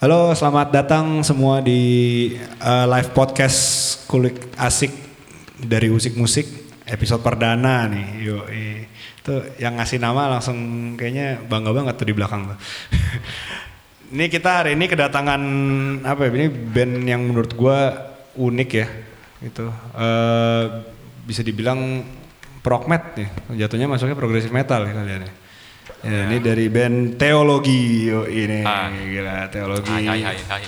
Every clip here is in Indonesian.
Halo, selamat datang semua di uh, live podcast Kulik Asik dari Usik Musik episode perdana nih. Yo, itu yang ngasih nama langsung kayaknya bangga banget tuh di belakang tuh. ini kita hari ini kedatangan apa ya? Ini band yang menurut gua unik ya. Itu uh, bisa dibilang prog met nih. Jatuhnya masuknya progressive metal ya kalian ya. Ya, ini dari band Teologi yo ini Ah. gila Teologi. Hai, hai, hai, hai.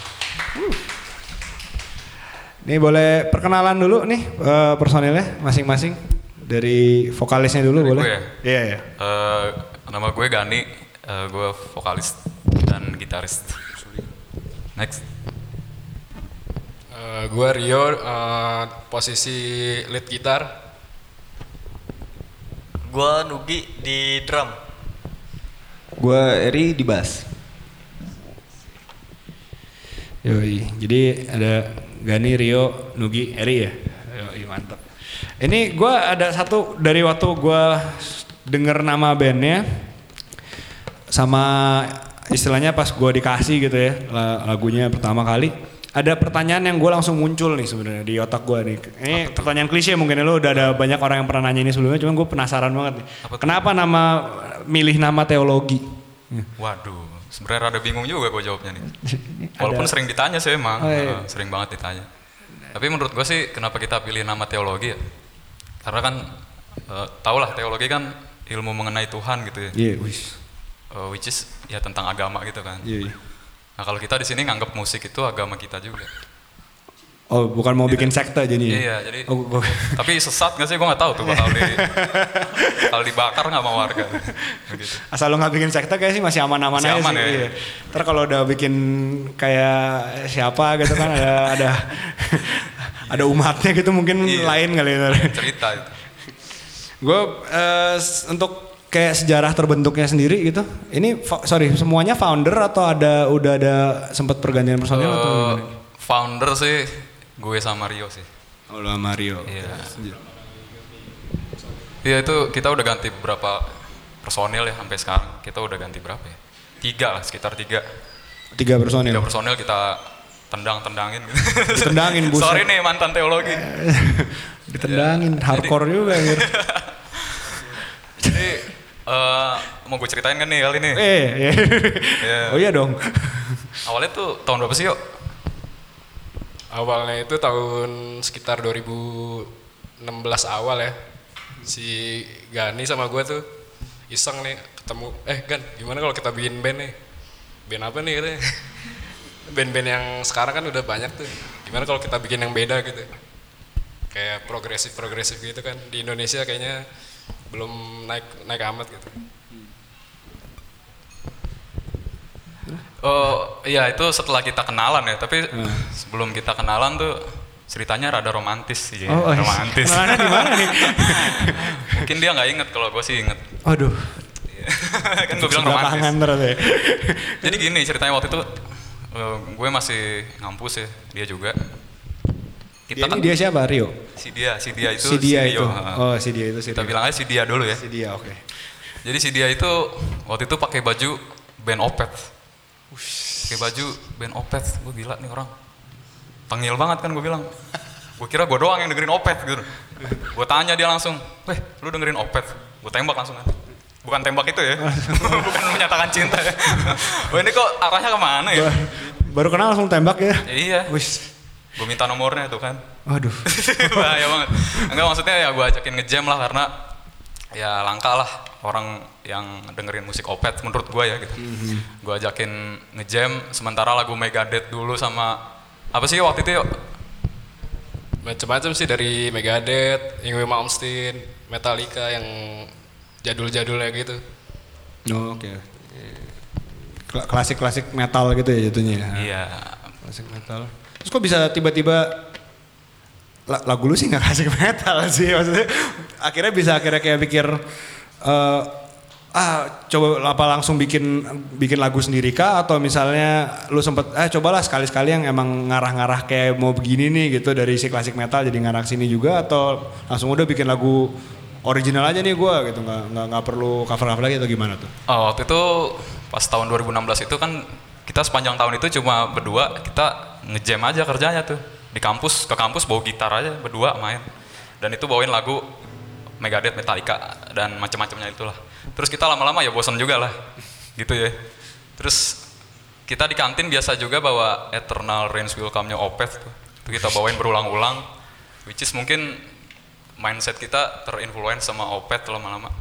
Ini boleh perkenalan dulu nih eh, personilnya masing-masing dari vokalisnya dulu Dari boleh? gue ya? Iya ya. Eh, nama gue Gani, eh, gue vokalis dan gitaris. Next. Eh, gue Rio, eh, posisi lead gitar. Gua Nugi di drum. Gua Eri di bass. Yoi. Jadi ada Gani, Rio, Nugi, Eri ya. Yoi mantap. Ini gua ada satu dari waktu gua denger nama bandnya sama istilahnya pas gua dikasih gitu ya la- lagunya pertama kali ada pertanyaan yang gue langsung muncul nih sebenarnya di otak gue nih. Ini pertanyaan klise mungkin ya, lo udah ada banyak orang yang pernah nanya ini sebelumnya, cuman gue penasaran banget nih. Apa? Kenapa nama milih nama teologi? Waduh, sebenarnya rada bingung juga gue jawabnya nih. Walaupun ada- sering ditanya sih emang, Oh, iya. Eh, sering banget ditanya. Tapi menurut gue sih kenapa kita pilih nama teologi ya? Karena kan eh, tau lah teologi kan ilmu mengenai Tuhan gitu ya. Iya, wis. Eh, which is ya tentang agama gitu kan. Iya, iya. Nah kalau kita di sini nganggap musik itu agama kita juga. Oh, bukan mau bikin sekte jadinya? Iya, jadi Oh, gua- tapi sesat nggak sih? Gue nggak tahu tuh bakal di kalau dibakar nggak mau warga. Begitu. asal lo nggak bikin sekte kayak sih masih aman-aman aja aman sih. ya? Iya. Ntar kalau udah bikin kayak siapa gitu kan ada ada ada umatnya gitu mungkin Iya. lain kali ya. Cerita itu. Gue s- untuk kayak sejarah terbentuknya sendiri gitu. Ini sorry semuanya founder atau ada udah ada sempat pergantian personil atau Eh, gimana? founder sih gue sama Rio sih. Oh, sama Mario. Iya. Iya itu kita udah ganti beberapa personil ya sampai sekarang. Kita udah ganti berapa ya? Tiga lah, sekitar tiga. Tiga personil. Tiga personil kita tendang-tendangin gitu. Ditendangin, buset. Sorry nih mantan teologi. Ditendangin hardcore juga anjir. Jadi eh, mau gue ceritain kan nih kali ini. Eh, iya. Iya. Oh iya dong. Awalnya tuh tahun berapa sih yuk? Awalnya itu tahun sekitar 2016 awal ya. Si Gani sama gue tuh iseng nih ketemu, eh Gan gimana kalau kita bikin band nih? Band apa nih katanya? Band-band yang sekarang kan udah banyak tuh. Gimana kalau kita bikin yang beda gitu? Kayak progresif-progresif gitu kan. Di Indonesia kayaknya belum naik naik amat gitu. Oh iya itu setelah kita kenalan ya, tapi sebelum kita kenalan tuh ceritanya rada romantis sih, Oh, oh, romantis. Mana di mana nih? Mungkin dia nggak inget kalau gue sih inget. Aduh. kan gue bilang romantis. Ya. Jadi gini ceritanya waktu itu eh, gue masih ngampus ya, dia juga. Dia ini dia siapa? Rio. si dia, si dia itu si dia Rio, itu. Oh, si dia itu si Kita Rio. bilang aja si dia dulu ya. si dia, oke. Jadi si dia itu waktu itu pakai baju band Opet. Pakai baju band Opet, gue gila nih orang. Tengil banget kan gue bilang. Gue kira gue doang yang dengerin Opet gitu. Gue tanya dia langsung, weh lu dengerin Opet? Gue tembak langsung kan. Bukan tembak itu ya, bukan menyatakan cinta ya. Wah ini kok arahnya ke mana ya? Baru kenal langsung tembak ya. Ya, iya, Wis. Gue minta nomornya tuh kan. Waduh. Bahaya banget. Enggak maksudnya ya gue ajakin ngejam lah karena ya langka lah orang yang dengerin musik opet menurut gue ya gitu. Gue ajakin ngejam sementara lagu Megadeth dulu sama apa sih waktu itu yuk? Macam-macam sih dari Megadeth, Yngwie Malmsteen, Metallica yang jadul-jadulnya gitu. Oh, oke. Kla- Klasik-klasik metal gitu ya jatuhnya. ya? Iya. Klasik metal. Terus kok bisa tiba-tiba la- lagu lu sih nggak klasik metal sih maksudnya. Akhirnya bisa akhirnya kayak pikir eh, ah coba apa langsung bikin bikin lagu sendiri kah? Atau misalnya lu sempet eh cobalah sekali-sekali yang emang ngarah-ngarah kayak mau begini nih gitu dari si klasik metal jadi ngarah sini juga atau langsung udah bikin lagu original aja nih gua gitu nggak nggak nggak perlu cover cover lagi atau gimana tuh? Oh, waktu itu pas tahun 2016 itu kan kita sepanjang tahun itu cuma berdua kita ngejam aja kerjanya tuh di kampus ke kampus bawa gitar aja berdua main dan itu bawain lagu Megadeth, Metallica dan macam-macamnya itulah. Terus kita lama-lama ya bosan juga lah, gitu ya. Terus kita di kantin biasa juga bawa Eternal Rains Will Come-nya Opeth tuh. Itu kita bawain berulang-ulang, which is mungkin mindset kita terinfluence sama Opeth lama-lama.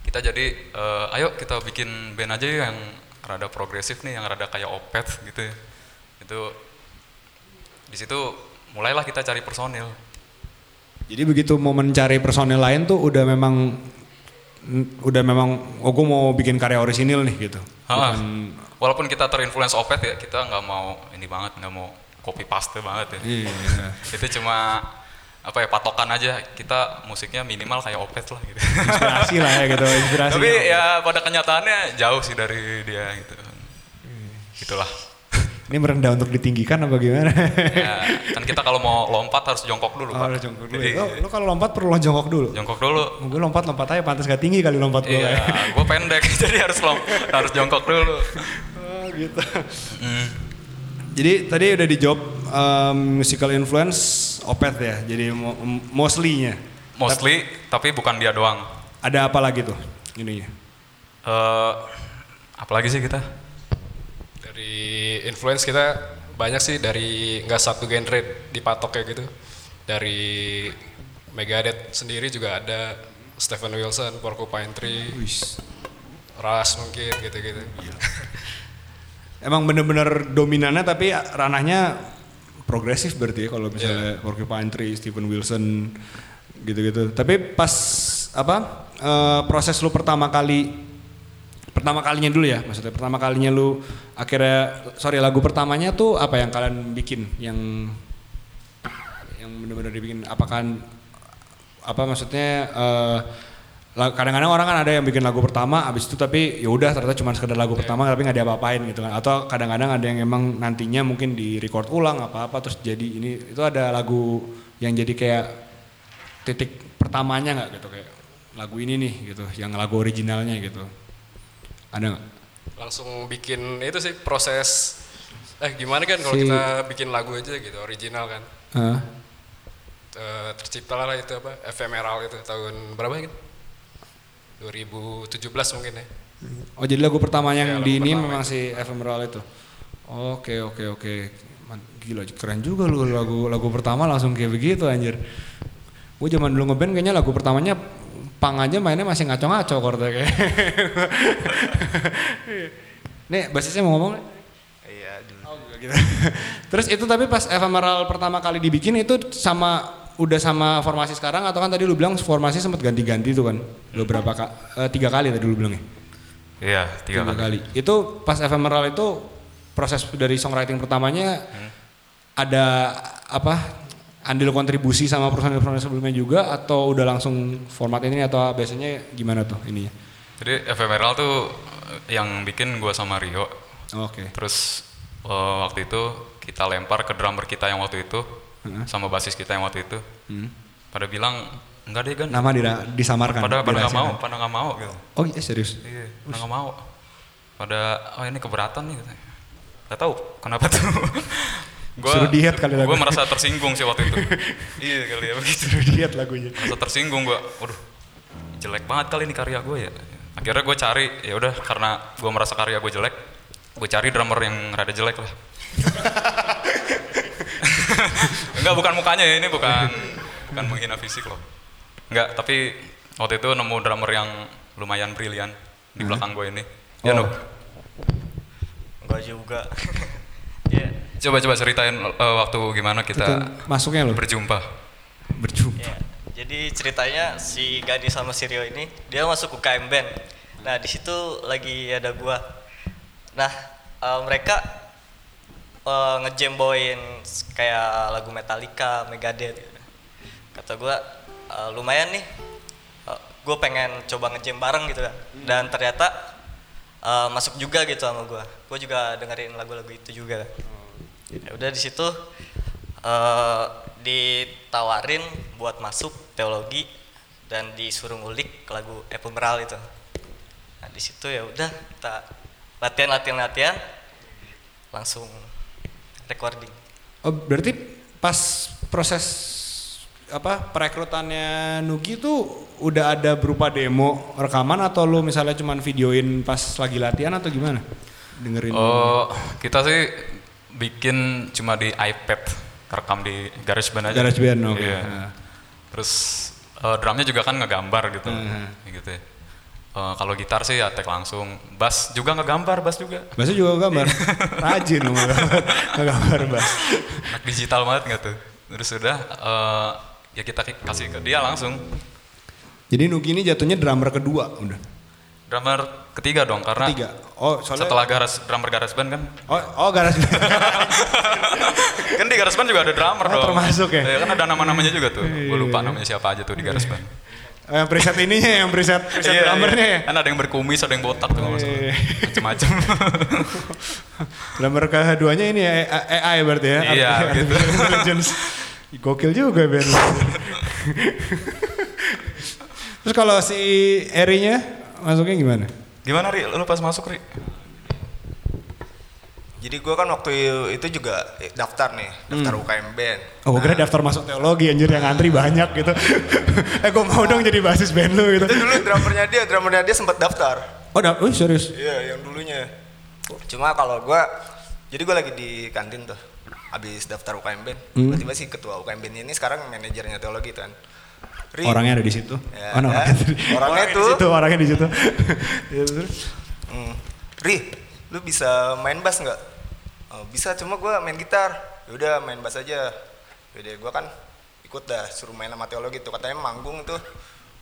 Kita jadi, eh, ayo kita bikin band aja yang rada progresif nih, yang rada kayak Opeth gitu ya. Itu di situ mulailah kita cari personil. Jadi begitu mau mencari personel lain tuh udah memang udah memang oh gue mau bikin karya orisinil nih gitu. Ah, Bukan walaupun kita terinfluence Opeth ya, kita nggak mau ini banget, nggak mau copy paste banget ya. iya. Itu cuma apa ya patokan aja kita musiknya minimal kayak Opeth lah gitu. inspirasi lah ya gitu, inspirasi. Tapi ya pada kenyataannya jauh sih dari dia gitu. Gitulah. Ini merendah untuk ditinggikan apa gimana? Ya, kan kita kalau mau lompat harus jongkok dulu, Oh, Pak. udah jongkok dulu. Jadi, Lo, lo kalau lompat perlu lo jongkok dulu. jongkok dulu. Gue lompat lompat aja pantas gak tinggi kali lompat gue. Iya, gue pendek jadi harus lom harus jongkok dulu. Oh gitu. Hmm. Jadi tadi udah dijawab um, musical influence Opeth ya. Jadi mo- mostly-nya. Mostly, tapi bukan dia doang. Ada apa lagi tuh ininya? Eh, apalagi sih kita? Influence kita banyak sih dari nggak satu genre dipatok kayak gitu. Dari Megadeth sendiri juga ada Stephen Wilson, Porcupine Tree, Wis. Rush mungkin gitu-gitu. Emang bener-bener dominannya tapi ranahnya progresif berarti ya kalau misalnya Porcupine Tree, Stephen Wilson gitu-gitu. Tapi pas apa eh, proses lu pertama kali pertama kalinya dulu ya maksudnya pertama kalinya lu akhirnya sorry lagu pertamanya tuh apa yang kalian bikin? Yang yang bener-bener dibikin? Apakah apa maksudnya la- kadang-kadang orang kan ada yang bikin lagu pertama abis itu tapi ya udah ternyata cuma sekedar lagu pertama tapi nggak diapa-apain gitu kan. Atau kadang-kadang ada yang emang nantinya mungkin di record ulang apa-apa terus jadi ini itu ada lagu yang jadi kayak titik pertamanya nggak gitu? Kayak lagu ini nih gitu yang lagu originalnya gitu ada nggak Langsung bikin itu sih proses eh gimana kan kalau Si- kita bikin lagu aja gitu original kan. Hah? Eh, terciptalah lah itu apa ephemeral itu tahun berapa kan? 2017 mungkin ya. Oh jadi lagu pertama yang Ya, lagu di ini memang si Ephemeral itu. Oke oke oke. Gila keren juga lu lagu lagu pertama langsung kayak begitu anjir. Gue zaman dulu ngeband kayaknya lagu pertamanya pang aja mainnya masih ngaco-ngaco kayak. Nih basisnya mau ngomong? nih? Iya. Oh, gitu. Terus itu tapi pas Ephemeral pertama kali dibikin itu sama udah sama formasi sekarang atau kan tadi lu bilang formasi sempat ganti-ganti tuh kan beberapa ka, eh, tiga kali tadi lu bilang ya Iya, tiga tiga kali. kali. Itu pas ephemeral itu proses dari songwriting pertamanya ada apa? Andil kontribusi sama personil-personil sebelumnya juga atau udah langsung format ini atau biasanya gimana tuh ininya? Jadi ephemeral tuh yang bikin gua sama Rio. Oke. Terus eh, waktu itu kita lempar ke drummer kita yang waktu itu Heeh. sama basis kita yang waktu itu. Hmm. Pada bilang enggak deh kan. Nama dira- disamarkan. pada pada nggak mau, pada nggak mau gitu. Oh iya serius. Iya, pada nggak mau. Pada oh ini keberatan nih katanya. Gak tahu kenapa tuh. gua, Suruh diet kali lagu. Gue merasa tersinggung sih waktu itu. iya kali ya begitu. Lihat lagunya. Merasa tersinggung gua. Waduh, jelek banget kali ini karya gue ya. Akhirnya gue cari, ya udah karena gue merasa karya gue jelek, gue cari drummer yang rada jelek lah. Enggak, bukan mukanya ya, ini bukan bukan menghina fisik loh. Enggak, tapi waktu itu nemu drummer yang lumayan brilian di belakang gue ini. Ya, Oh. Nuk. Enggak juga. ya, Coba coba ceritain eh, waktu gimana Itu kita masuknya loh. berjumpa. Berjumpa. ya. Jadi ceritanya si Gadi sama si Rio ini dia masuk UKM band. Nah, di situ lagi ada gua. Nah, eh, mereka eh, ngejamboin kayak lagu Metallica, Megadeth gitu. Kata gua eh, lumayan nih. Eh, gua pengen coba ngejam bareng gitu kan. Dan ternyata eh, masuk juga gitu sama gua. Gua juga dengerin lagu-lagu itu juga. Ya udah di situ eh, ditawarin buat masuk teologi dan disuruh ngulik lagu Ephemeral itu. Nah di situ ya udah kita latihan latihan latihan langsung recording. Oh, berarti pas proses apa perekrutannya Nugi tuh udah ada berupa demo rekaman atau lu misalnya cuman videoin pas lagi latihan atau gimana? Dengerin. Oh, kita sih bikin cuma di iPad, rekam di GarageBand aja. GarageBand, oke. Iya. Nah. Terus eh, drumnya juga kan ngegambar gitu, Hmm. gitu. ya. Eh, kalau gitar sih ya tag langsung, bass juga ngegambar, bass juga. Bahasa juga gambar. Rajin lu gambar. gambar bass. Anak digital banget nggak tuh? Terus udah eh, ya kita ki- kasih ke dia langsung. Jadi Nugi ini jatuhnya drummer kedua udah. Drummer ketiga dong karena Tiga. Oh, soalnya setelah garas drummer GarageBand kan Oh, oh garasi. kan di GarageBand juga ada drummer Oh, dong. termasuk ya? Iya, kan ada nama-namanya juga tuh. Gue Iya, lupa namanya siapa aja tuh di GarageBand. Oh, yang preset ininya yang preset preset Iya, drummernya iya. ya. Kan ada yang berkumis, ada yang botak tuh masalah. Iya. Macem-macem. Drummer keduanya ini A- A- AI berarti ya. Iya, gitu. Gokil juga band. Terus kalau si Eri-nya masuknya gimana? Gimana Ri? Lu pas masuk Ri? Jadi gue kan waktu itu juga daftar nih, daftar UKM band. Oh, gue kira daftar masuk teologi anjir yang antri banyak gitu. eh, gue mau dong jadi basis band lu gitu. Itu dulu drummernya dia, drummernya dia sempat daftar. Oh, da- oh serius? Iya, yang dulunya. Cuma kalau gue, jadi gue lagi di kantin tuh, habis daftar UKM band. Hmm. Tiba-tiba si ketua UKM band ini sekarang manajernya teologi kan. Ri, Orangnya ada di situ. Ya, oh, no, ya. Orangnya di tuh. situ, orangnya di situ. Ya, terus? Hmm. Ri, lu bisa main bass nggak? "Oh, bisa, cuma gue main gitar. Yaudah main bass aja. Yaudah gue kan ikut dah suruh main sama teologi tuh katanya manggung tuh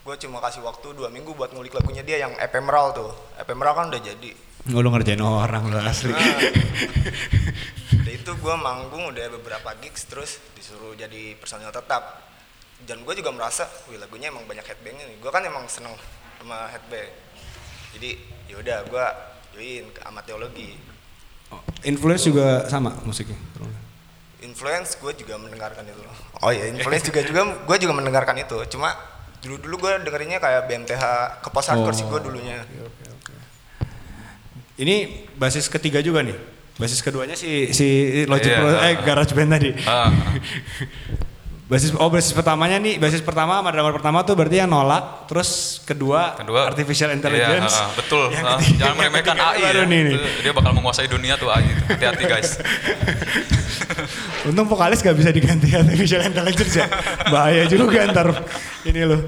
gue cuma kasih waktu dua minggu buat ngulik lagunya dia yang ephemeral tuh ephemeral kan udah jadi Oh, lu ngerjain orang lu asli. Nah, udah itu gue manggung udah beberapa gigs terus disuruh jadi personil tetap dan gue juga merasa wih lagunya emang banyak headbangnya nih gue kan emang seneng sama headbang jadi yaudah gue join ke amat teologi Influence juga sama musiknya. influence gue juga mendengarkan itu oh ya influence juga juga gue juga mendengarkan itu cuma dulu dulu gue dengerinnya kayak BMTH ke post hardcore sih gue dulunya Ini basis ketiga juga nih. Basis keduanya si si Logic Iya. Pro eh Garage Band tadi. Ah, Basis oh basis pertamanya nih, basis pertama sama drummer pertama tuh berarti yang nolak, terus kedua, kedua artificial intelligence. Iya, ah, betul. Yang Ah, ketiga- jangan meremehkan AI ya. nih, nih. Dia bakal menguasai dunia tuh AI. itu. Hati-hati guys. Untung vokalis gak bisa diganti artificial intelligence ya. Bahaya juga ntar ini loh.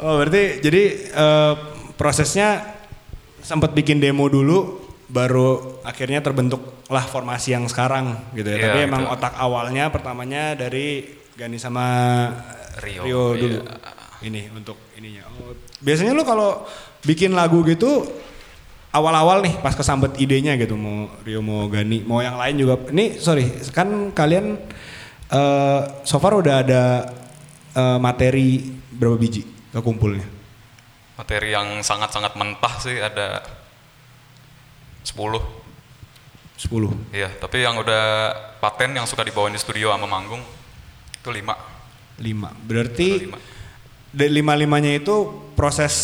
Oh berarti jadi eh, prosesnya sempat bikin demo dulu baru akhirnya terbentuk lah formasi yang sekarang gitu ya. Iya, Tapi emang gitu. otak awalnya pertamanya dari Gani sama Rio, Rio, iya. dulu. Ini untuk ininya. Oh, biasanya lu kalau bikin lagu gitu awal-awal nih pas kesambet idenya gitu mau Rio mau Gani mau yang lain juga ini sorry kan kalian eh so far udah ada eh, materi berapa biji kekumpulnya Materi yang sangat-sangat mentah sih ada 10. 10 Iya, tapi yang udah paten yang suka dibawain di studio sama manggung itu 5. 5 berarti Lima. dari lima limanya itu proses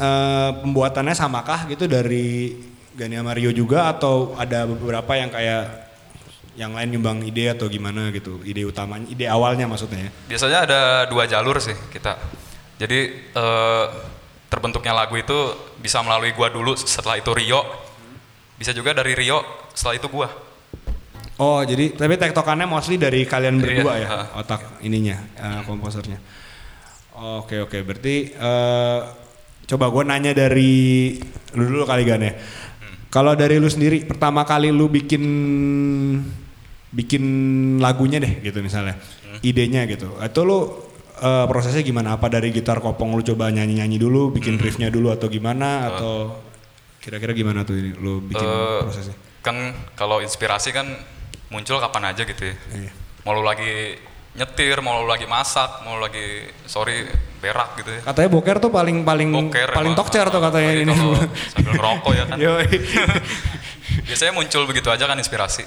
eh, pembuatannya samakah gitu dari Gani sama Rio juga atau ada beberapa yang kayak yang lain nyumbang ide atau gimana gitu ide utamanya ide awalnya maksudnya ya Biasanya ada dua jalur sih kita. Jadi eh, terbentuknya lagu itu bisa melalui gua dulu, setelah itu Rio. Bisa juga dari Rio, setelah itu gua. Oh jadi tapi tektokannya mostly dari kalian berdua Iya, ya ha. otak ininya eh, komposernya. Oke oke berarti eh, coba gue nanya dari lu dulu kali Gan ya. Kalau dari lu sendiri pertama kali lu bikin bikin lagunya deh gitu misalnya idenya gitu atau lu eh, prosesnya gimana apa dari gitar kopong lu coba nyanyi nyanyi dulu bikin riffnya dulu atau gimana atau kira-kira gimana tuh ini lu bikin Eh, prosesnya? Kan kalau inspirasi kan muncul kapan aja gitu ya. Iya. Mau lu lagi nyetir, mau lu lagi masak, mau lu lagi sorry berak gitu ya. Katanya boker tuh paling paling Boker paling tokcer tuh katanya ini. sambil ngerokok ya kan. Biasanya muncul begitu aja kan inspirasi.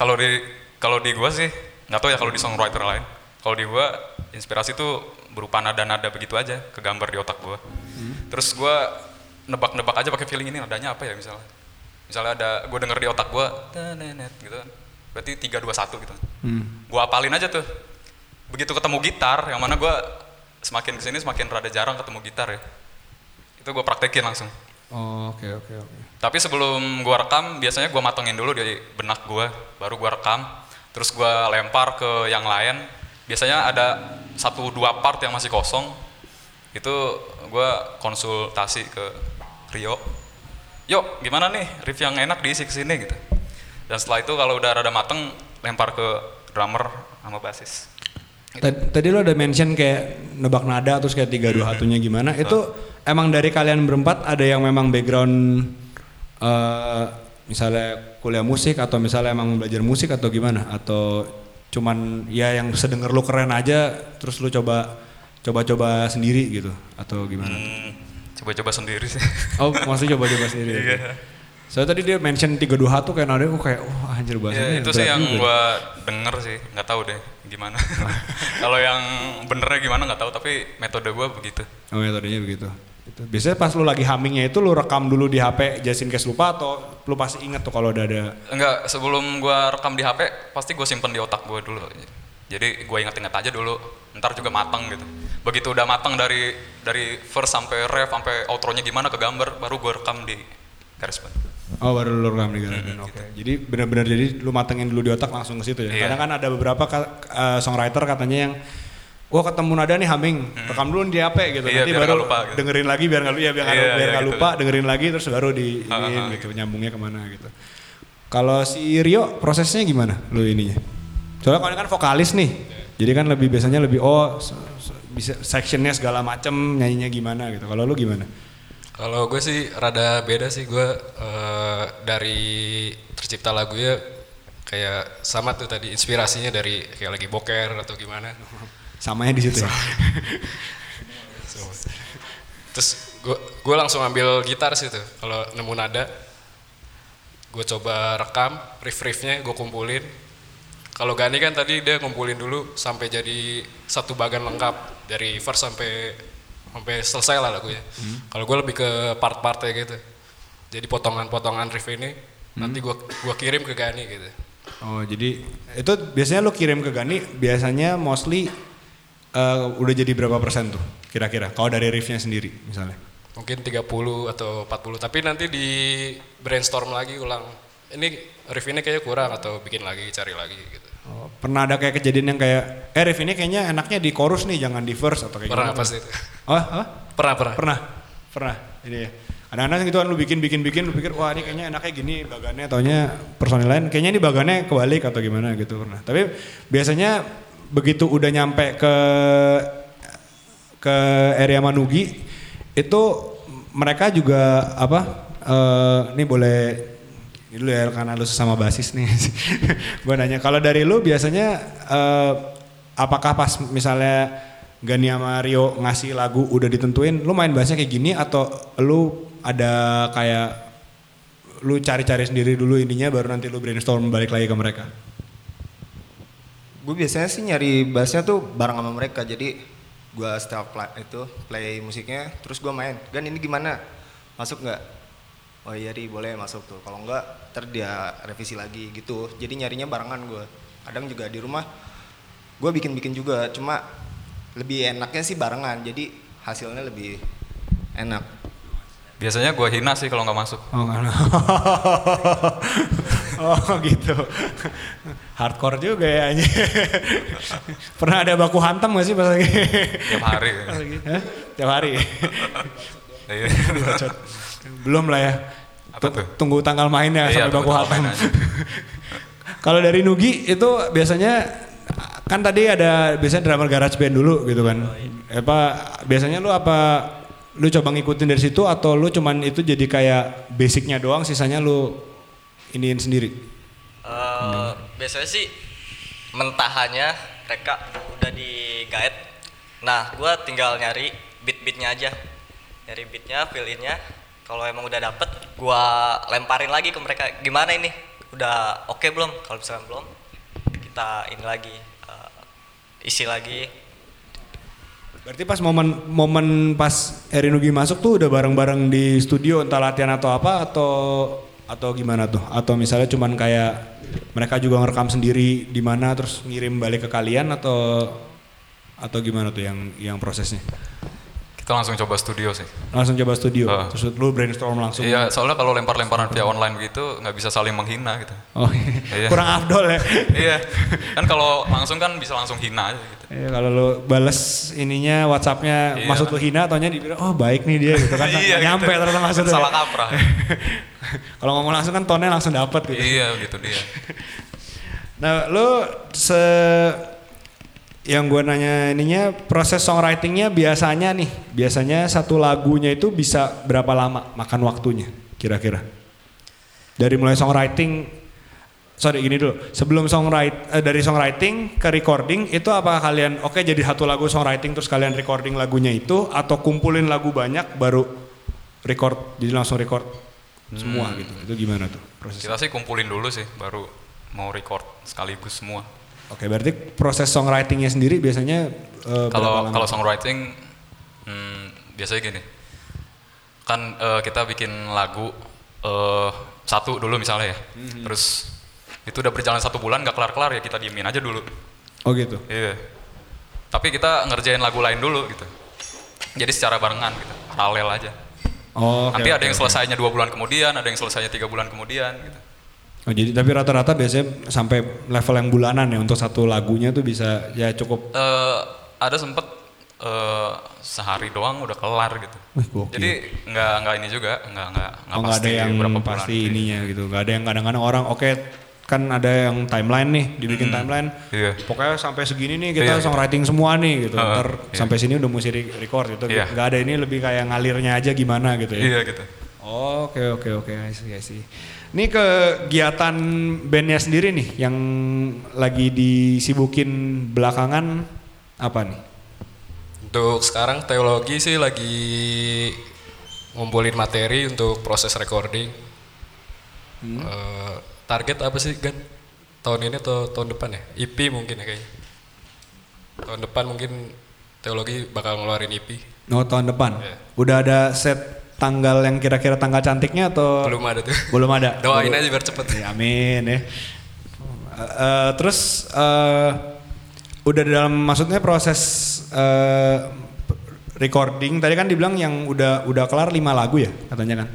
Kalau di kalau di gua sih nggak tahu ya kalau di songwriter lain. Kalau di gua inspirasi tuh berupa nada-nada begitu aja kegambar di otak gua. Terus gua nebak-nebak aja pakai feeling ini nadanya apa ya misalnya. misalnya ada gue denger di otak tenenet gitu kan berarti tiga dua satu gitu. Hmm. gue apalin aja tuh. Begitu ketemu gitar yang mana gue semakin ke sini semakin rada jarang ketemu gitar ya. Itu gue praktekin langsung. Oh, oke oke oke. tapi sebelum gue rekam biasanya gue matengin dulu di benak gue baru gue rekam. Terus gue lempar ke yang lain. Biasanya ada satu dua part yang masih kosong. Itu gue konsultasi ke Rio. Yuk gimana nih riff yang enak diisi ke sini? gitu dan setelah itu kalau udah rada mateng lempar ke drummer sama basis Tadi, tadi lo ada mention kayak nebak nada terus kayak tiga dua satunya gimana? Itu emang dari kalian berempat ada yang memang background eh misalnya kuliah musik atau misalnya emang belajar musik atau gimana? Atau cuman ya yang sedenger lu keren aja terus lu coba coba-coba sendiri gitu atau gimana? Hmm, coba-coba sendiri sih Oh, maksudnya coba-coba sendiri. Iya. Soalnya tadi dia mention tiga dua satu kayak nada, oh kayak oh anjir bahasanya. Ya, itu sih yang gua denger sih, nggak tahu deh gimana. Kalau yang benernya gimana nggak tahu, tapi metode gua begitu. Oh metodenya begitu. Itu. Biasanya pas lu lagi hummingnya itu lu rekam dulu di HP just in case lupa atau lu pasti inget tuh kalau udah ada Enggak, sebelum gua rekam di HP, pasti gue simpen di otak gua dulu. Jadi gua inget-inget aja dulu, ntar juga matang gitu. Begitu udah matang dari dari verse sampai ref sampai outro-nya gimana ke gambar, baru gua rekam di GarageBand. Oh baru lu rekam di GarageBand. Oke. Jadi benar-benar jadi lu matengin dulu di otak langsung ke situ ya. Iya. Kadang kan ada beberapa eh, songwriter katanya yang Wah ketemu nada nih humming, rekam dulu di HP gitu. Iya, Nanti baru lupa gitu. dengerin lagi biar nggak ya biar nggak Iya, biar iya, nggak gitu. lupa, dengerin lagi terus baru di Ah, iniin ah, gitu, nyambungnya ke mana gitu. Kalau si Rio prosesnya gimana lu ininya? Soalnya kalau ini kan vokalis nih, jadi kan lebih biasanya lebih oh bisa sectionnya segala macem nyanyinya gimana gitu. Kalau lu gimana? Kalau gue sih rada beda sih gue eh, dari tercipta lagunya kayak sama tuh tadi inspirasinya dari kayak lagi boker atau gimana. Samanya di situ ya. Terus gue gue langsung ambil gitar sih tuh kalau nemu nada. Gue coba rekam riff-riffnya gue kumpulin. Kalau Gani kan tadi dia ngumpulin dulu sampai jadi satu bagian lengkap dari verse sampai sampai selesai lah lagunya. Kalau gue lebih ke part-partnya gitu. Jadi potongan-potongan riff ini nanti gue gua kirim ke Gani gitu. Oh jadi itu biasanya lu kirim ke Gani biasanya mostly eh, udah jadi berapa persen tuh kira-kira? Kalau dari riffnya sendiri misalnya? Mungkin 30 atau 40 tapi nanti di brainstorm lagi ulang. Ini riff ini kayaknya kurang atau bikin lagi cari lagi gitu. Oh, pernah ada kayak kejadian yang kayak eh riff ini kayaknya enaknya di chorus nih jangan di verse atau kayak Pernah pasti itu. Oh, apa? Pernah pernah. Pernah, pernah. Ini ya. Kadang-kadang gitu kan lu bikin bikin bikin lu pikir wah ini kayaknya enaknya gini bagannya taunya personil lain kayaknya ini bagannya kebalik atau gimana gitu pernah. Tapi biasanya begitu udah nyampe ke ke area Manugi itu mereka juga apa eh ini boleh ini dulu ya karena lu sesama basis nih. Gue nanya kalau dari lu biasanya eh, apakah pas misalnya Gani sama Rio ngasih lagu udah ditentuin, lu main bassnya kayak gini atau lu ada kayak lu cari-cari sendiri dulu ininya baru nanti lu brainstorm balik lagi ke mereka? Gue biasanya sih nyari bassnya tuh bareng sama mereka jadi gue setelah play, itu play musiknya terus gue main gan ini gimana masuk nggak oh iya ri boleh masuk tuh kalau nggak ntar dia revisi lagi gitu jadi nyarinya barengan gue kadang juga di rumah gue bikin bikin juga cuma lebih enaknya sih barengan jadi hasilnya lebih enak Biasanya gua hina sih kalau nggak masuk. Oh enggak. oh gitu. Hardcore juga ya anjing. Pernah ada baku hantam gak sih pas lagi? Tiap hari. Tiap hari. Belum lah ya. Apa tuh? Tunggu tanggal mainnya Iya, sampai tunggu baku aja. Kalau dari Nugi itu biasanya kan tadi ada biasanya drummer garage band dulu gitu kan. Apa biasanya lu apa lu coba ngikutin dari situ atau lu cuman itu jadi kayak basicnya doang sisanya lu iniin sendiri? Eh, biasanya sih mentahannya mereka udah di guide. Nah, gua tinggal nyari beat-beatnya aja. Nyari beatnya, fill in-nya. Kalau emang udah dapet, gua lemparin lagi ke mereka. Gimana ini? Udah oke belum? Kalau misalkan belum, kita ini lagi eh, isi lagi. Berarti pas momen momen pas Erinugi masuk tuh udah bareng-bareng di studio entah latihan atau apa atau atau gimana tuh? Atau misalnya cuman kayak mereka juga ngerekam sendiri di mana terus ngirim balik ke kalian atau atau gimana tuh yang yang prosesnya? Kita langsung coba studio sih. Langsung coba studio, Ah. terus lu brainstorm langsung. Iya, soalnya kalau lempar-lemparan via online begitu nggak bisa saling menghina gitu. Oh, Iya. kurang afdol ya. iya, kan kalau langsung kan bisa langsung hina aja gitu. Iya, kalau lu bales ininya WhatsAppnya Iya. maksud lu hina ataunya dibilang oh baik nih dia gitu kan Iya, Nggak nyampe gitu. ternyata maksudnya. Salah kaprah. kalau ngomong langsung kan tonnya langsung dapet gitu. iya, gitu dia. Nah, lu se yang gue nanya ininya proses songwritingnya biasanya nih, biasanya satu lagunya itu bisa berapa lama makan waktunya kira-kira? Dari mulai songwriting, sorry gini dulu, sebelum songwrite eh, dari songwriting ke recording itu apa kalian oke jadi satu lagu songwriting terus kalian recording lagunya itu atau kumpulin lagu banyak baru record jadi langsung record semua gitu? Itu gimana tuh prosesnya? Kita sih kumpulin dulu sih, baru mau record sekaligus semua. Oke, berarti proses songwritingnya sendiri biasanya berapa Kalau songwriting hmm, biasanya gini. Kan eh, kita bikin lagu eh, satu dulu misalnya ya. Mhm. Terus itu udah berjalan satu bulan nggak kelar-kelar ya kita diemin aja dulu. Oh gitu. Iya. Tapi kita ngerjain lagu lain dulu gitu. Jadi secara barengan gitu, paralel aja. Oh, oke, Nanti ada oke, yang oke. selesainya dua bulan kemudian, ada yang selesainya tiga bulan kemudian gitu. Oh, jadi tapi rata-rata biasanya sampai level yang bulanan ya untuk satu lagunya tuh bisa ya cukup. Eh, ada sempet eh, sehari doang udah kelar gitu. Wih, gokil. Jadi nggak nggak ini juga, nggak nggak nggak Oh, nggak ada pasti yang berapa bulan. pasti ininya gitu. Nggak ada yang kadang-kadang orang oke kan ada yang timeline nih dibikin timeline. Iya. Pokoknya sampai segini nih kita Iya, songwriting semua nih gitu. Heeh, Ntar iya. sampai sini udah mesti re- record gitu. Iya. Nggak ada ini lebih kayak ngalirnya aja gimana gitu ya. Iya gitu. Oke oke oke I see, I see. Ini kegiatan bandnya sendiri nih yang lagi disibukin belakangan apa nih? Untuk sekarang teologi sih lagi ngumpulin materi untuk proses recording. Eh, target apa sih kan? Tahun ini atau tahun depan ya? EP mungkin ya kayaknya. Tahun depan mungkin teologi bakal ngeluarin E EP. Oh tahun depan. Iya. Udah ada set tanggal yang kira-kira tanggal cantiknya atau Belum ada tuh. Belum ada. Doain Belum. aja biar cepet. Ya, amin ya. Eh, terus eh, udah dalam maksudnya proses eh, recording tadi kan dibilang yang udah udah kelar lima lagu ya katanya kan.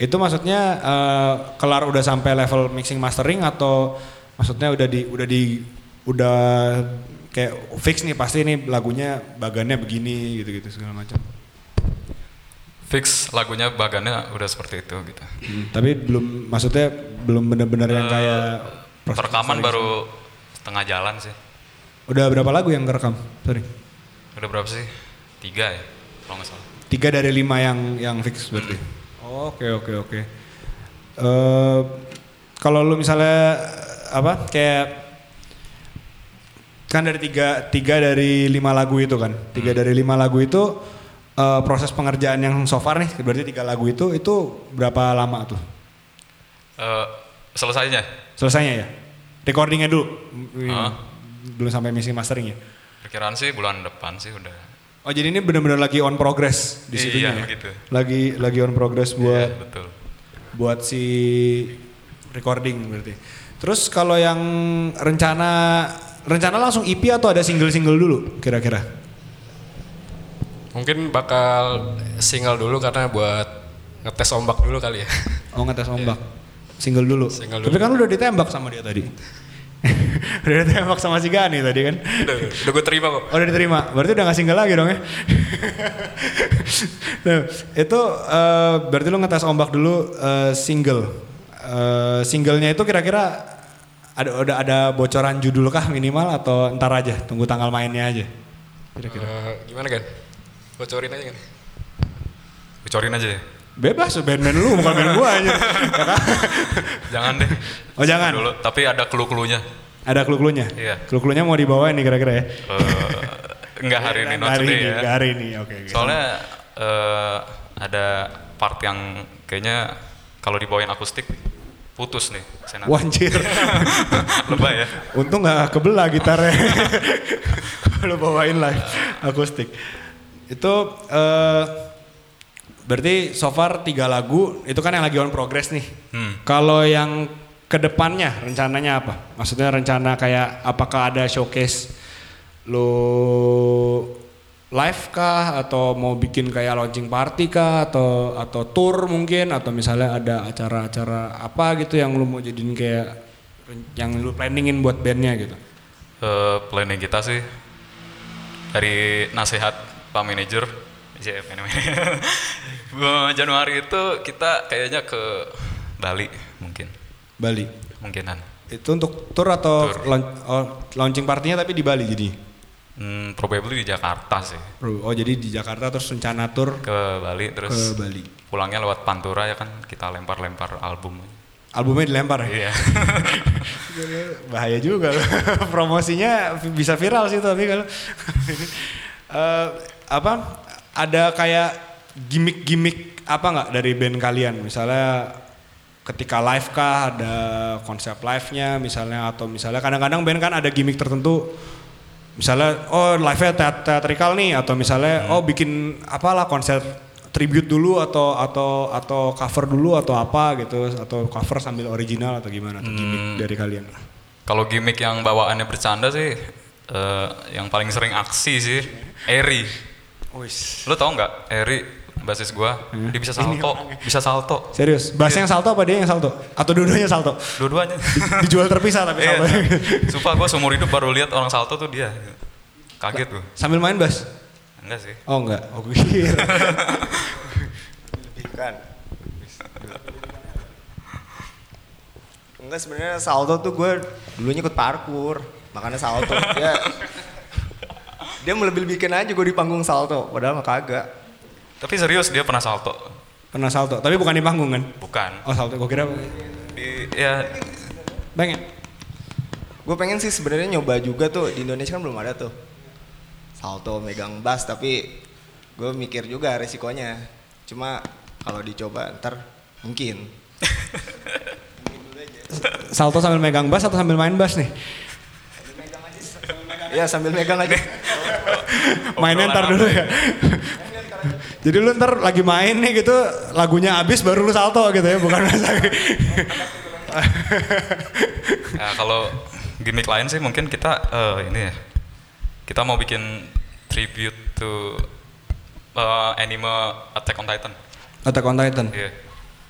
Itu maksudnya eh, kelar udah sampai level mixing mastering atau maksudnya udah di udah di udah kayak fix nih pasti nih lagunya bagannya begini gitu-gitu segala macam. Fix lagunya bagannya udah seperti itu gitu. Hmm, tapi belum maksudnya belum benar-benar yang kayak proses Perekaman mastering baru setengah jalan sih. Udah berapa lagu yang kerekam? Sorry. Udah berapa sih? Tiga ya, kalau nggak salah. Tiga dari lima yang yang fix berarti. Oke oke oke. Eh, kalau lu misalnya apa kayak kan dari tiga tiga dari lima lagu itu kan tiga dari lima lagu itu eh, proses pengerjaan yang so far nih berarti tiga lagu itu itu berapa lama tuh Eh, selesainya selesainya ya recordingnya dulu Hah? belum sampai mixing mastering ya perkiraan sih bulan depan sih udah. oh jadi ini benar-benar lagi on progress di Iya, situnya ya? gitu. lagi lagi on progress buat Iya, betul. buat si recording berarti. Terus kalau yang rencana rencana langsung EP atau ada single-single dulu kira-kira? Mungkin bakal single dulu karena buat ngetes ombak dulu kali ya. Oh ngetes ombak. Single dulu. Single Tapi dulu. kan lu udah ditembak sama dia tadi. udah ditembak sama si Gani tadi kan. udah, udah gue terima kok. Oh, udah diterima. Berarti udah gak single lagi dong ya. nah, itu eh, berarti lu ngetes ombak dulu eh, single. Eh, singlenya itu kira-kira ada udah ada bocoran judul kah minimal atau ntar aja tunggu tanggal mainnya aja. Kira-kira. Eh, gimana kan? Bocorin aja kan? Bocorin aja ya. Bebas band-band lu bukan band gua aja. Jangan deh. Oh, jangan? Dulu, tapi ada clue-cluenya. ada clue-cluenya? Iya. Clue-cluenya mau dibawain nih kira-kira ya? Eh, enggak hari ini, not hari today ini, ya. nggak hari ini. Oke, oke. Soalnya eh, ada part yang kayaknya kalau dibawain akustik putus nih. Saya nanti. Wanjir. Lebay ya. Untung nggak kebelah gitarnya. Kalau bawain live akustik. Itu eh, berarti so far tiga lagu itu kan yang lagi on progress nih. Hmm. Kalau yang ke depannya rencananya apa? Maksudnya rencana kayak apakah ada showcase lo live kah atau mau bikin kayak launching party kah atau atau tour mungkin atau misalnya ada acara-acara apa gitu yang lu mau jadiin kayak yang lu planningin buat bandnya gitu. Eh, planning kita sih dari nasihat Pak. Bulan Januari itu kita kayaknya ke Bali mungkin, Bali. mungkinan. Itu untuk tour atau Tour. laun- oh, launching partinya tapi di Bali jadi. Hmm, probably di Jakarta sih, Oh jadi di Jakarta terus rencana tour ke Bali ke terus Bali. pulangnya lewat Pantura ya kan kita lempar-lempar album. Albumnya dilempar ya? Iya. Bahaya juga loh. Promosinya bisa viral sih tapi kalau Eh, apa ada kayak gimmick-gimmick apa nggak dari band kalian? Misalnya ketika live kah ada konsep live-nya misalnya atau misalnya kadang-kadang band kan ada gimmick tertentu misalnya oh live-nya teat- teatrikal nih atau misalnya oh bikin apalah konser tribute dulu atau atau atau cover dulu atau apa gitu atau cover sambil original atau gimana atau gimmick dari kalian Kalau gimmick yang bawaannya bercanda sih, eh, yang paling sering aksi sih, Eri. Lo tau nggak Eri basis gua, Hmm. dia bisa salto, bisa salto, serius bassnya yang salto apa dia yang salto atau dua-duanya salto dua-duanya. Di- dijual terpisah tapi Iya. salto Sumpah gua seumur hidup baru lihat orang salto tuh dia. Kaget gua. sambil main bass Enggak sih. oh enggak oh gue kira Bukan. Enggak sebenarnya salto tuh gue dulunya ikut parkur, makanya salto. Dia dia melebih-lebihkan aja gue di panggung salto, padahal mah kagak. Tapi serius dia pernah salto. pernah salto tapi bukan di panggung kan Bukan. oh salto gue kira Di, ya pengen Gue pengen sih sebenarnya nyoba juga tuh di Indonesia kan belum ada tuh salto megang bass tapi gue mikir juga resikonya. Cuma kalau dicoba ntar mungkin. salto sambil megang bass atau sambil main bass nih Ya sambil megang aja. mainnya ntar dulu ya jadi lu ntar lagi main nih gitu lagunya habis baru lu salto gitu ya bukan masa Ya, kalau gimmick lain sih mungkin kita eh, ini ya. Kita mau bikin tribute to eh, anime Attack on Titan. Attack on Titan Iya.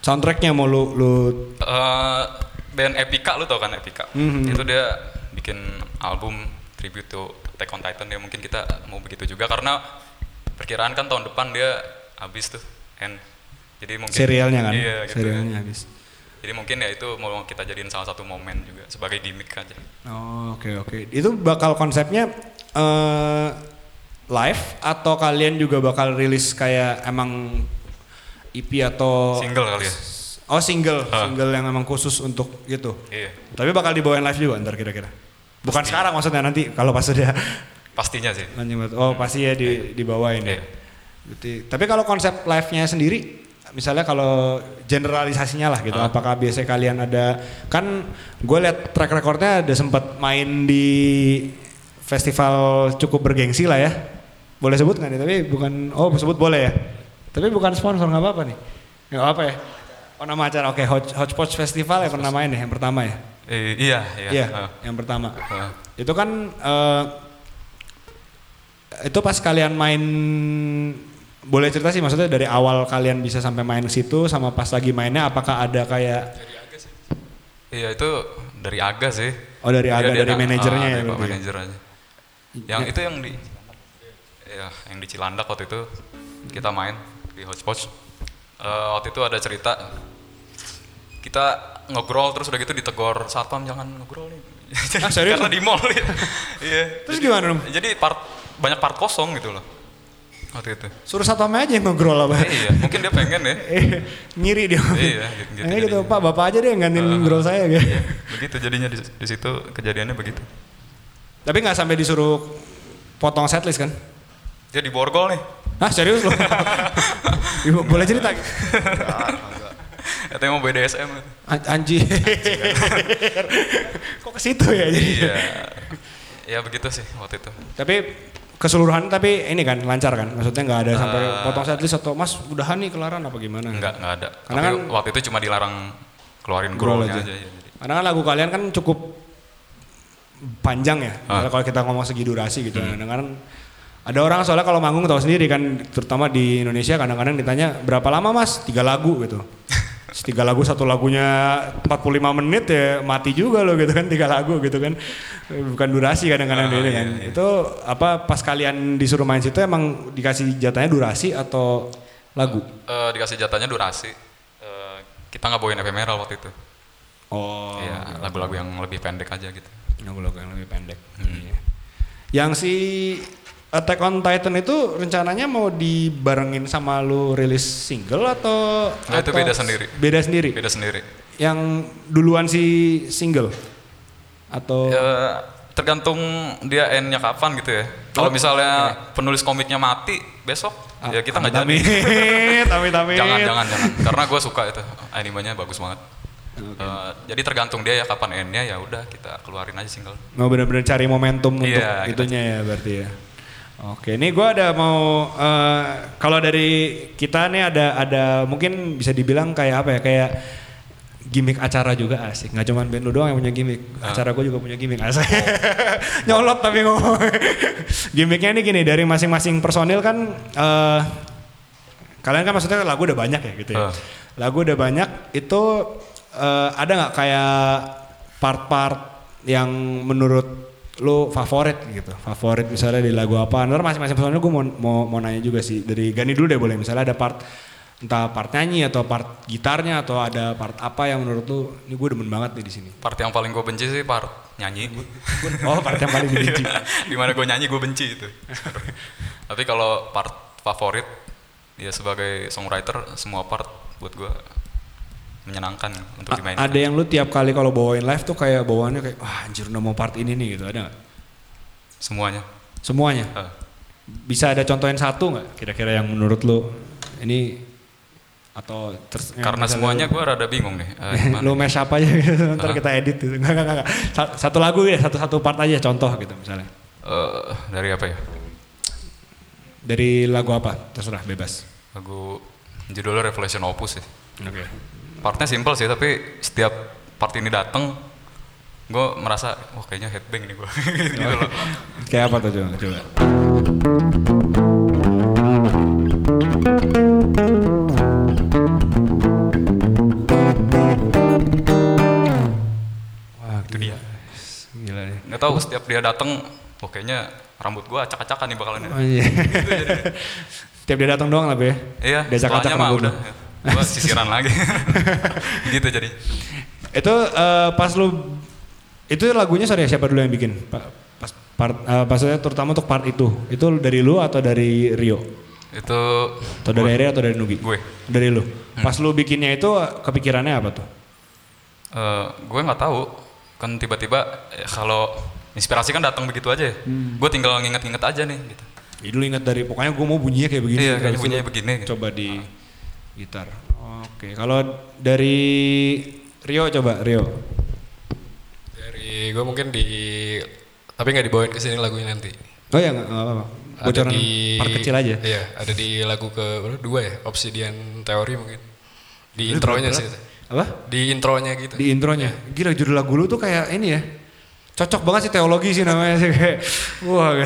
soundtracknya mau lu lu Eh, band Epica lu tau kan Epica? Mhm. Itu dia bikin album tribute to Attack on Titan ya mungkin kita mau begitu juga karena perkiraan kan tahun depan dia habis tuh end. Jadi mungkin serialnya kan Iya, gitu. serialnya habis Jadi mungkin ya itu mau kita jadiin salah satu momen juga sebagai gimmick aja. Oh, oke oke. Itu bakal konsepnya eh live atau kalian juga bakal rilis kayak emang EP atau Single kali ya. Oh, single, Ah. single yang emang khusus untuk gitu. Iya. Tapi bakal dibawain live juga ntar kira-kira. Bukan sekarang maksudnya nanti kalau pas udah Pastinya sih. Oh, pasti ya di, dibawain ya. Iya. Berarti, tapi kalau konsep live-nya sendiri misalnya kalau generalisasinya lah gitu, Ah. apakah biasanya kalian ada kan gue liat track recordnya ada sempat main di festival cukup bergengsi lah ya. Boleh sebut nggak nih? Tapi bukan oh sebut boleh ya. Tapi bukan sponsor nggak apa-apa nih. Nggak apa ya. Oh nama acara oke Hot Hotspot Festival ya pernah main ya yang pertama ya. Eh, iya, iya. Iya, Ah. yang pertama. Ah. Itu kan eh, itu pas kalian main boleh cerita sih maksudnya dari awal kalian bisa sampai main ke situ sama pas lagi mainnya apakah ada kayak Iya itu dari Aga sih. Oh, dari Aga, Iya, dia dari na- manajernya ah, ya dari Pak ya? manajer aja. Yang itu yang di ya yang di Cilandak waktu itu kita main di Hotspot. Eh, waktu itu ada cerita kita ngobrol terus udah gitu ditegor satpam jangan ngobrol nih. Ah, serius? Karena di mall ya. Iya. Terus gimana dong? Jadi part banyak part kosong gitu loh. Waktu itu. suruh satpamnya aja yang ngobrol apa? iya, mungkin dia pengen ya. Eh, ngiri dia. Iya, gitu- gitu gitu. Pak, Bapak aja deh yang gantiin Uh, ngobrol saya gitu. Begitu jadinya di, di situ kejadiannya begitu. Tapi nggak sampai disuruh potong setlist kan? Dia di borgol nih. Hah, serius loh? Ibu, boleh cerita? Katanya mau BDSM. An- Anjir. Kok ke situ ya jadi? Iya. Ya begitu sih waktu itu. Tapi keseluruhan tapi ini kan lancar kan? Maksudnya nggak ada sampai Eh. potong setlist atau mas udahan nih kelaran apa gimana? Enggak, enggak ada. Karena Tapi kan- waktu itu cuma dilarang keluarin Growl aja. aja. ya, jadi. Karena kan lagu kalian kan cukup panjang ya. Hmm. Kalau kita ngomong segi durasi gitu. Kadang-kadang ada orang soalnya kalau manggung tahu sendiri kan, terutama di Indonesia kadang-kadang ditanya berapa lama mas? Tiga lagu gitu. Tiga lagu satu lagunya 45 menit ya mati juga loh gitu kan tiga lagu gitu kan bukan durasi kadang-kadang Ah, ini iya, kan iya. itu apa pas kalian disuruh main situ emang dikasih jatahnya durasi atau lagu Eh, dikasih jatahnya durasi. Eh, kita nggak bawain ephemeral waktu itu. oh Iya, lagu-lagu yang lebih pendek aja gitu. lagu-lagu yang lebih pendek. Hmm. Iya. Yang si Attack on Titan itu rencananya mau dibarengin sama lu rilis single atau itu atau beda sendiri. Beda sendiri. Beda sendiri. Yang duluan si single atau Eh, tergantung dia endnya kapan gitu ya. Kalau Oh, misalnya penulis komiknya mati besok, ya kita nggak jadi. Amit, amit. jangan, jangan, jangan. Karena gue suka itu animenya bagus banget. Eh, jadi tergantung dia ya kapan endnya ya udah kita keluarin aja single. Mau benar-benar cari momentum untuk Iya, kita- itunya ya berarti ya. Oke, ini gua ada mau eh, kalau dari kita nih ada ada mungkin bisa dibilang kayak apa ya kayak gimmick acara juga asik. Nggak cuma band lu doang yang punya gimmick. Ah. Acara gue juga punya gimmick asik. Nyolot tapi ngomong. Gimmicknya ini gini dari masing-masing personil kan eh kalian kan maksudnya lagu udah banyak ya gitu ya. Ah. Lagu udah banyak itu eh, ada nggak kayak part-part yang menurut lu favorit gitu. Favorit misalnya di lagu apa. Ntar masing-masing personil gue mau, mau mau nanya juga sih. Dari Gani dulu deh boleh. Misalnya ada part entah part nyanyi atau part gitarnya atau ada part apa yang menurut lu ini gue demen banget nih di sini. Part yang paling gue benci sih part nyanyi. oh part yang paling dibenci. Di mana gue nyanyi gue benci itu. Tapi kalau part favorit, ya sebagai songwriter semua part buat gue menyenangkan untuk A- dimainkan. ada yang lu tiap kali kalau bawain live tuh kayak bawaannya kayak wah anjir udah mau part ini nih gitu ada nggak Semuanya. semuanya Eh, bisa ada contohin satu nggak kira-kira yang menurut lu ini atau terus karena semuanya gue rada bingung nih. Eh, gimana? lu mash up aja gitu, ntar Hah? kita edit gitu. Enggak, enggak, enggak. Sa- Satu lagu ya, satu-satu part aja contoh gitu misalnya. Eh, dari apa ya? Dari lagu apa? Terserah, bebas. Lagu judulnya Revelation Opus sih. Oke. Partnya simple sih, tapi setiap part ini dateng, gue merasa, wah kayaknya headbang nih gue. gitu loh. Kayak apa tuh coba? coba. Wah, Itu dia. Gila deh. Nggak tahu setiap dia dateng, wah kayaknya rambut gue acak-acakan nih bakalan. Oh iya. Tiap dia datang doang lah, Be. Iya, Dia acak-acak setelahnya mah rambut udah. lu. Gue sisiran lagi. gitu jadi. Itu eh, pas lu itu lagunya sorry siapa dulu yang bikin? Pa- Pas part eh, maksudnya terutama untuk part itu. Itu dari lu atau dari Rio? Itu Atau dari Ere atau dari Nugi? Gue. Dari lu. Pas lu bikinnya itu kepikirannya apa tuh? eh, gue nggak tahu kan tiba-tiba eh, kalau inspirasi kan datang begitu aja ya. Hmm. Gue tinggal nginget-nginget aja nih gitu. Jadi lu ingat dari pokoknya gue mau bunyinya kayak begini. Iya, lu bunyinya begini, gitu. Coba di gitar. Oke, kalau dari Rio coba Rio. Dari gue mungkin di tapi nggak dibawain ke sini lagunya nanti. Oh ya nggak apa-apa. Bocoran part kecil aja. Iya, ada di lagu ke dua ya, Obsidian Theory mungkin. Di intronya sih. Apa? Di intronya gitu. Di intronya. Gila judul lagu lu tuh kayak ini ya. Cocok banget sih teologi sih namanya sih kayak wah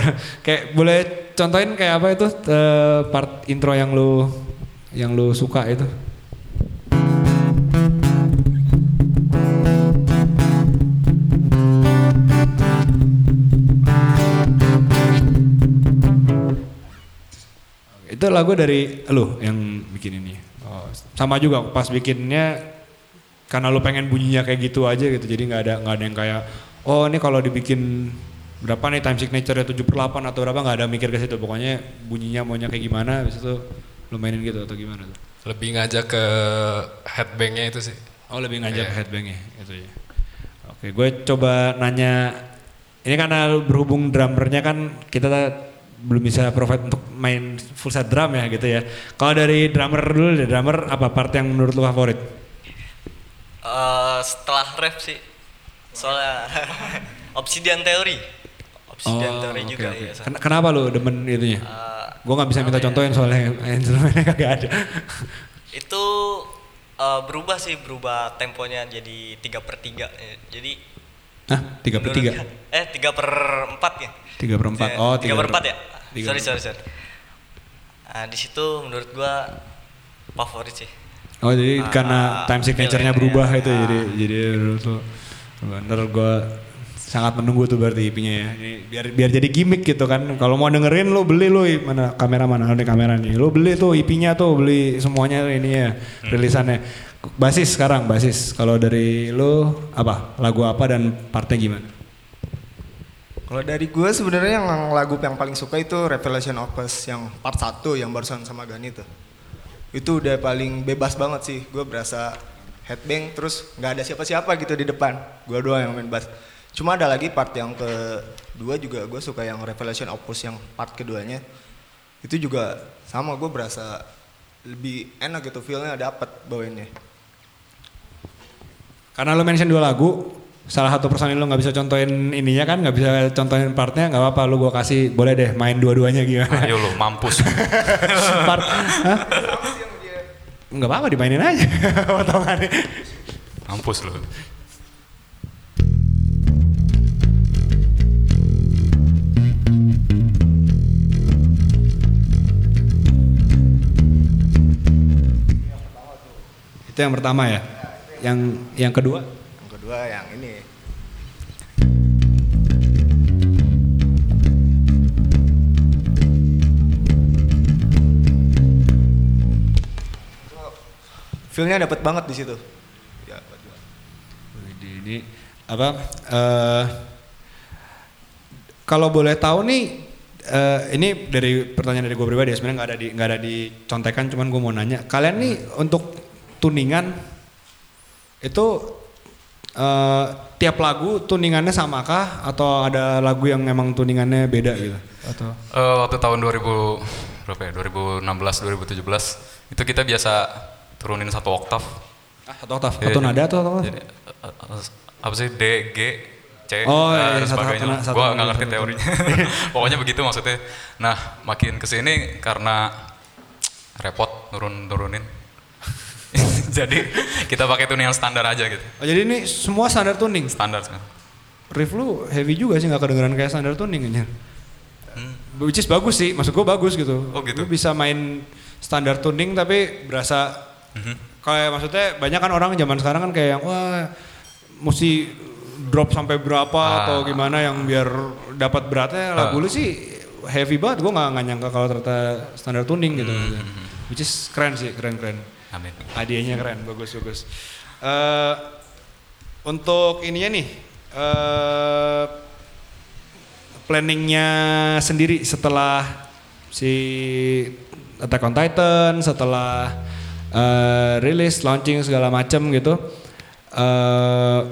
kayak boleh contohin kayak apa itu eh, part intro yang lu yang lu suka itu. Itu lagu dari lu yang bikin ini. Oh, sama juga pas bikinnya karena lu pengen bunyinya kayak gitu aja gitu. Jadi nggak ada nggak ada yang kayak oh ini kalau dibikin berapa nih time signature ya 7 per 8 atau berapa nggak ada mikir ke situ. Pokoknya bunyinya maunya kayak gimana habis itu lu mainin gitu atau gimana tuh. Lebih ngajak ke headbangnya itu sih. Oh lebih ngajak Iya. ke headbangnya itu ya. Oke, gue coba nanya. Ini karena berhubung drummernya kan kita belum bisa provide untuk main full set drum ya gitu ya. Kalau dari drummer dulu deh, drummer apa part yang menurut lu favorit? Eh, setelah rap sih soalnya Obsidian Theory Obsidian Theory oke, juga oke. ya. Ken- Kenapa lu demen itunya? Eh, Gue nggak bisa minta ya? contohin soalnya instrumennya kagak ada. itu eh, berubah sih berubah temponya jadi tiga per tiga. Jadi Nah, tiga per tiga, eh tiga per empat ya? Tiga per empat. Oh, tiga per empat ya? tiga. Sorry per- sorry sorry. Nah, di situ menurut gua favorit sih. Oh jadi Ah, karena time signature-nya berubah ya. itu jadi jadi menurut lu bener gue sangat menunggu tuh berarti IP-nya ya. Ini biar biar jadi gimmick gitu kan. Kalau mau dengerin lu beli lu mana kamera mana ada kamera nih. Lu beli tuh IP-nya tuh beli semuanya ini ya Hmm. rilisannya. Basis sekarang basis. Kalau dari lu apa? Lagu apa dan partnya gimana? Kalau dari gue sebenarnya yang lagu yang paling suka itu Revelation Opus yang part 1 yang barusan sama Gani tuh. Itu udah paling bebas banget sih. Gue berasa headbang terus nggak ada siapa-siapa gitu di depan. Gue doang yang main bass. Cuma ada lagi part yang kedua juga gue suka yang Revelation Opus yang part keduanya. Itu juga sama gue berasa lebih enak gitu feelnya dapet bawainnya. Karena lu mention dua lagu, salah satu personil lu nggak bisa contohin ininya kan, nggak bisa contohin partnya, nggak apa-apa lu gua kasih boleh deh main dua-duanya gimana? Ayo lo mampus. Part? Nggak apa-apa dimainin aja potongannya. mampus lo. Itu yang pertama ya. Yang yang kedua Yang kedua yang ini. Feelnya dapat banget di situ. Ya, ini apa? eh kalau boleh tahu nih, eh, ini dari pertanyaan dari gue pribadi ya sebenarnya nggak ada di nggak ada dicontekan, cuman gue mau nanya, kalian nih untuk tuningan itu eh, tiap lagu tuningannya samakah atau ada lagu yang emang tuningannya beda gitu? Atau Eh, waktu tahun 2000 berapa ya? 2016 2017 itu kita biasa turunin satu oktav. ah, satu oktav, Iya, satu nada atau apa? Jadi, eh, apa sih D G C Oh, iya, dan satu- sebagainya. satu- satu Gua nggak ngerti satu teorinya. Pokoknya begitu maksudnya. Nah, makin ke sini karena repot nurun-nurunin. Jadi kita pakai tuning yang standar aja gitu. Oh, jadi ini semua standar tuning. Standar. Riff lu heavy juga sih nggak kedengeran kayak standar tuning ini. Which is bagus sih, maksud gue bagus gitu. Hmm. Oh, gitu. Lu bisa main standar tuning tapi berasa Mhm. kayak maksudnya banyak kan orang zaman sekarang kan kayak yang wah mesti drop sampai berapa Ah. atau gimana yang biar dapat beratnya lagu lu sih heavy banget. Gue nggak nyangka kalau ternyata standar tuning gitu. Hmm, Which is keren sih, keren keren. Amin. Hadiahnya keren, bagus bagus. Eh, untuk ininya nih, eh planningnya sendiri setelah si Attack on Titan, setelah eh, rilis, launching segala macem gitu. eh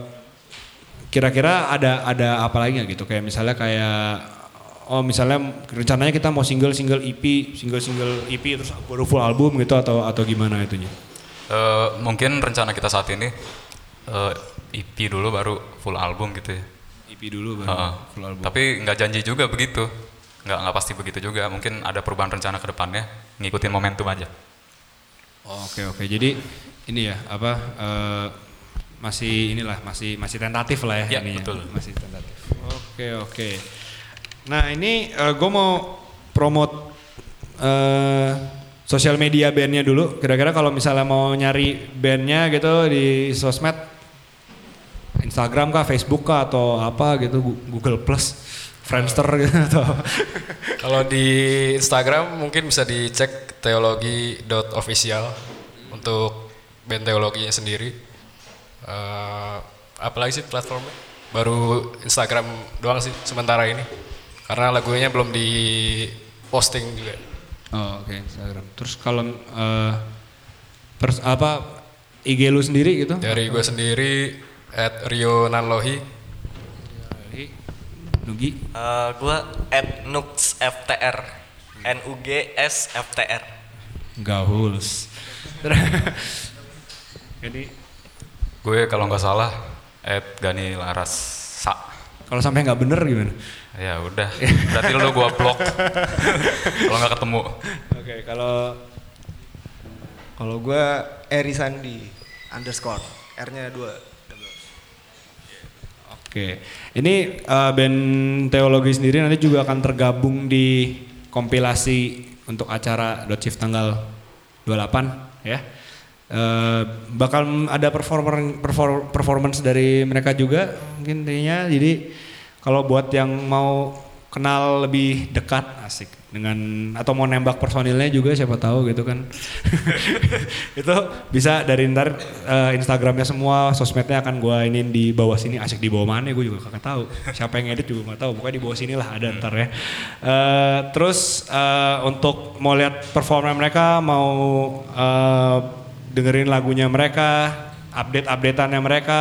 kira-kira ada ada apa lagi nggak gitu? Kayak misalnya kayak oh misalnya rencananya kita mau single single EP, single single EP terus baru full album gitu atau atau gimana itunya? Eh, mungkin rencana kita saat ini eh, EP dulu baru full album gitu ya. EP dulu baru Heeh. full album. Tapi nggak janji juga begitu. Nggak nggak pasti begitu juga. Mungkin ada perubahan rencana ke depannya. Ngikutin momentum aja. Oke oke jadi ini ya apa eh, masih inilah masih masih tentatif lah ya, Ya, ininya. betul. masih tentatif. Oke oke. Nah ini gue mau promote eh, sosial media bandnya dulu. Kira-kira kalau misalnya mau nyari bandnya gitu di sosmed, Instagram kah, Facebook kah atau apa gitu, Google Plus, Friendster gitu atau. Kalau di Instagram mungkin bisa dicek teologi.official untuk band teologinya sendiri. Eh, apalagi sih platformnya? Baru Instagram doang sih sementara ini. Karena lagunya belum di posting juga. Oh, oke Instagram. Terus kalau eh, pers- apa IG lu sendiri gitu? Dari gue sendiri at Rio Nanlohi. Nugi. Eh, gua at Nux FTR N U G S FTR Gahuls. Jadi Gue kalau nggak salah at Gani Laras Sa. Kalau sampai nggak bener gimana? Ya udah, berarti lo gua blok. Kalau nggak ketemu. Oke, kalau Kalau gue Eri Sandi underscore R-nya dua. Oke, ini eh, band teologi sendiri nanti juga akan tergabung di kompilasi untuk acara Dot Shift tanggal 28 ya. Eh, bakal ada performer, perfor- performance dari mereka juga mungkin intinya. Jadi kalau buat yang mau kenal lebih dekat asik. Dengan atau mau nembak personilnya juga siapa tahu gitu kan. Itu bisa dari ntar eh, Instagramnya semua sosmednya akan gua ini di bawah sini. Asik di bawah mana gue juga kagak tahu. Siapa yang edit juga nggak tahu. Pokoknya di bawah sini lah ada ntar ya. Eh, terus eh, untuk mau lihat performa mereka mau eh, dengerin lagunya mereka update updateannya mereka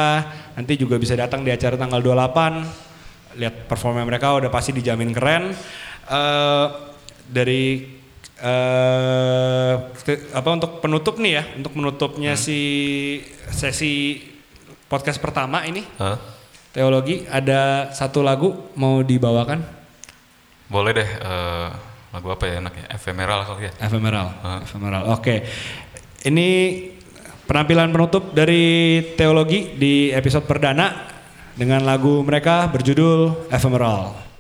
nanti juga bisa datang di acara tanggal 28 lihat performa mereka udah pasti dijamin keren Eh, dari te- apa untuk penutup nih ya untuk menutupnya si sesi podcast pertama ini Hah? teologi ada satu lagu mau dibawakan Boleh deh, eh, lagu apa ya enak ya? Ephemeral kali ya. ephemeral Ah. ephemeral oke ini penampilan penutup dari teologi di episode perdana dengan lagu mereka berjudul ephemeral